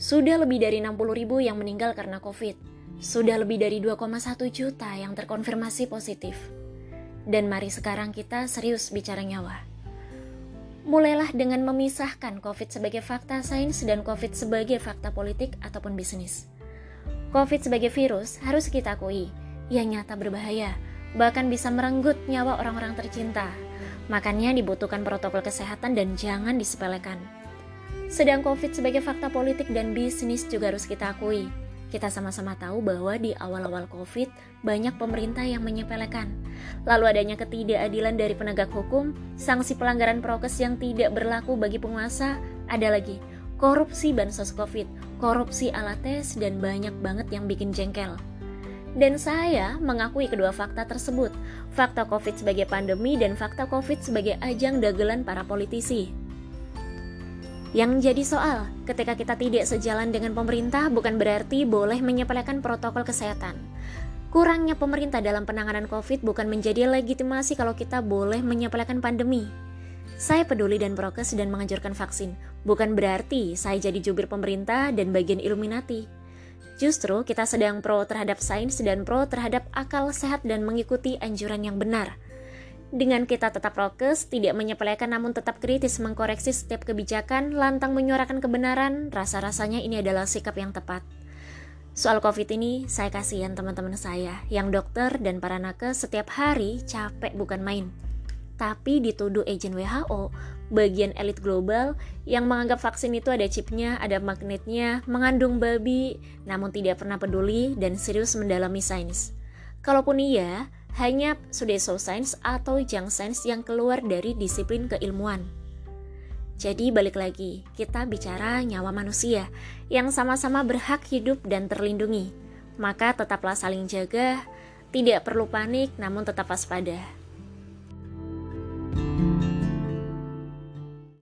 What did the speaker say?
Sudah lebih dari 60 ribu yang meninggal karena COVID. Sudah lebih dari 2,1 juta yang terkonfirmasi positif. Dan mari sekarang kita serius bicara nyawa. Mulailah dengan memisahkan COVID sebagai fakta sains dan COVID sebagai fakta politik ataupun bisnis. COVID sebagai virus harus kita akui, ia nyata berbahaya, bahkan bisa merenggut nyawa orang-orang tercinta. Makanya dibutuhkan protokol kesehatan dan jangan disepelekan. Sedang COVID sebagai fakta politik dan bisnis juga harus kita akui. Kita sama-sama tahu bahwa di awal-awal COVID banyak pemerintah yang menyepelekan. Lalu adanya ketidakadilan dari penegak hukum, sanksi pelanggaran prokes yang tidak berlaku bagi penguasa, ada lagi korupsi bansos COVID, korupsi alat tes, dan banyak banget yang bikin jengkel. Dan saya mengakui kedua fakta tersebut, fakta COVID sebagai pandemi dan fakta COVID sebagai ajang dagelan para politisi. Yang jadi soal, ketika kita tidak sejalan dengan pemerintah bukan berarti boleh menyepelekan protokol kesehatan. Kurangnya pemerintah dalam penanganan COVID bukan menjadi legitimasi kalau kita boleh menyepelekan pandemi. Saya peduli dan prokes dan menganjurkan vaksin, bukan berarti saya jadi jubir pemerintah dan bagian Illuminati. Justru kita sedang pro terhadap sains dan pro terhadap akal sehat dan mengikuti anjuran yang benar. Dengan kita tetap prokes, tidak menyepelekan namun tetap kritis mengkoreksi setiap kebijakan, lantang menyuarakan kebenaran, rasa-rasanya ini adalah sikap yang tepat. Soal COVID ini, saya kasihan teman-teman saya yang dokter dan para nakes setiap hari capek bukan main tapi dituduh agen WHO, bagian elit global yang menganggap vaksin itu ada chipnya, ada magnetnya, mengandung babi, namun tidak pernah peduli dan serius mendalami sains. Kalaupun iya, hanya Sudeso Science atau junk Science yang keluar dari disiplin keilmuan. Jadi balik lagi, kita bicara nyawa manusia yang sama-sama berhak hidup dan terlindungi. Maka tetaplah saling jaga, tidak perlu panik namun tetap waspada. thank you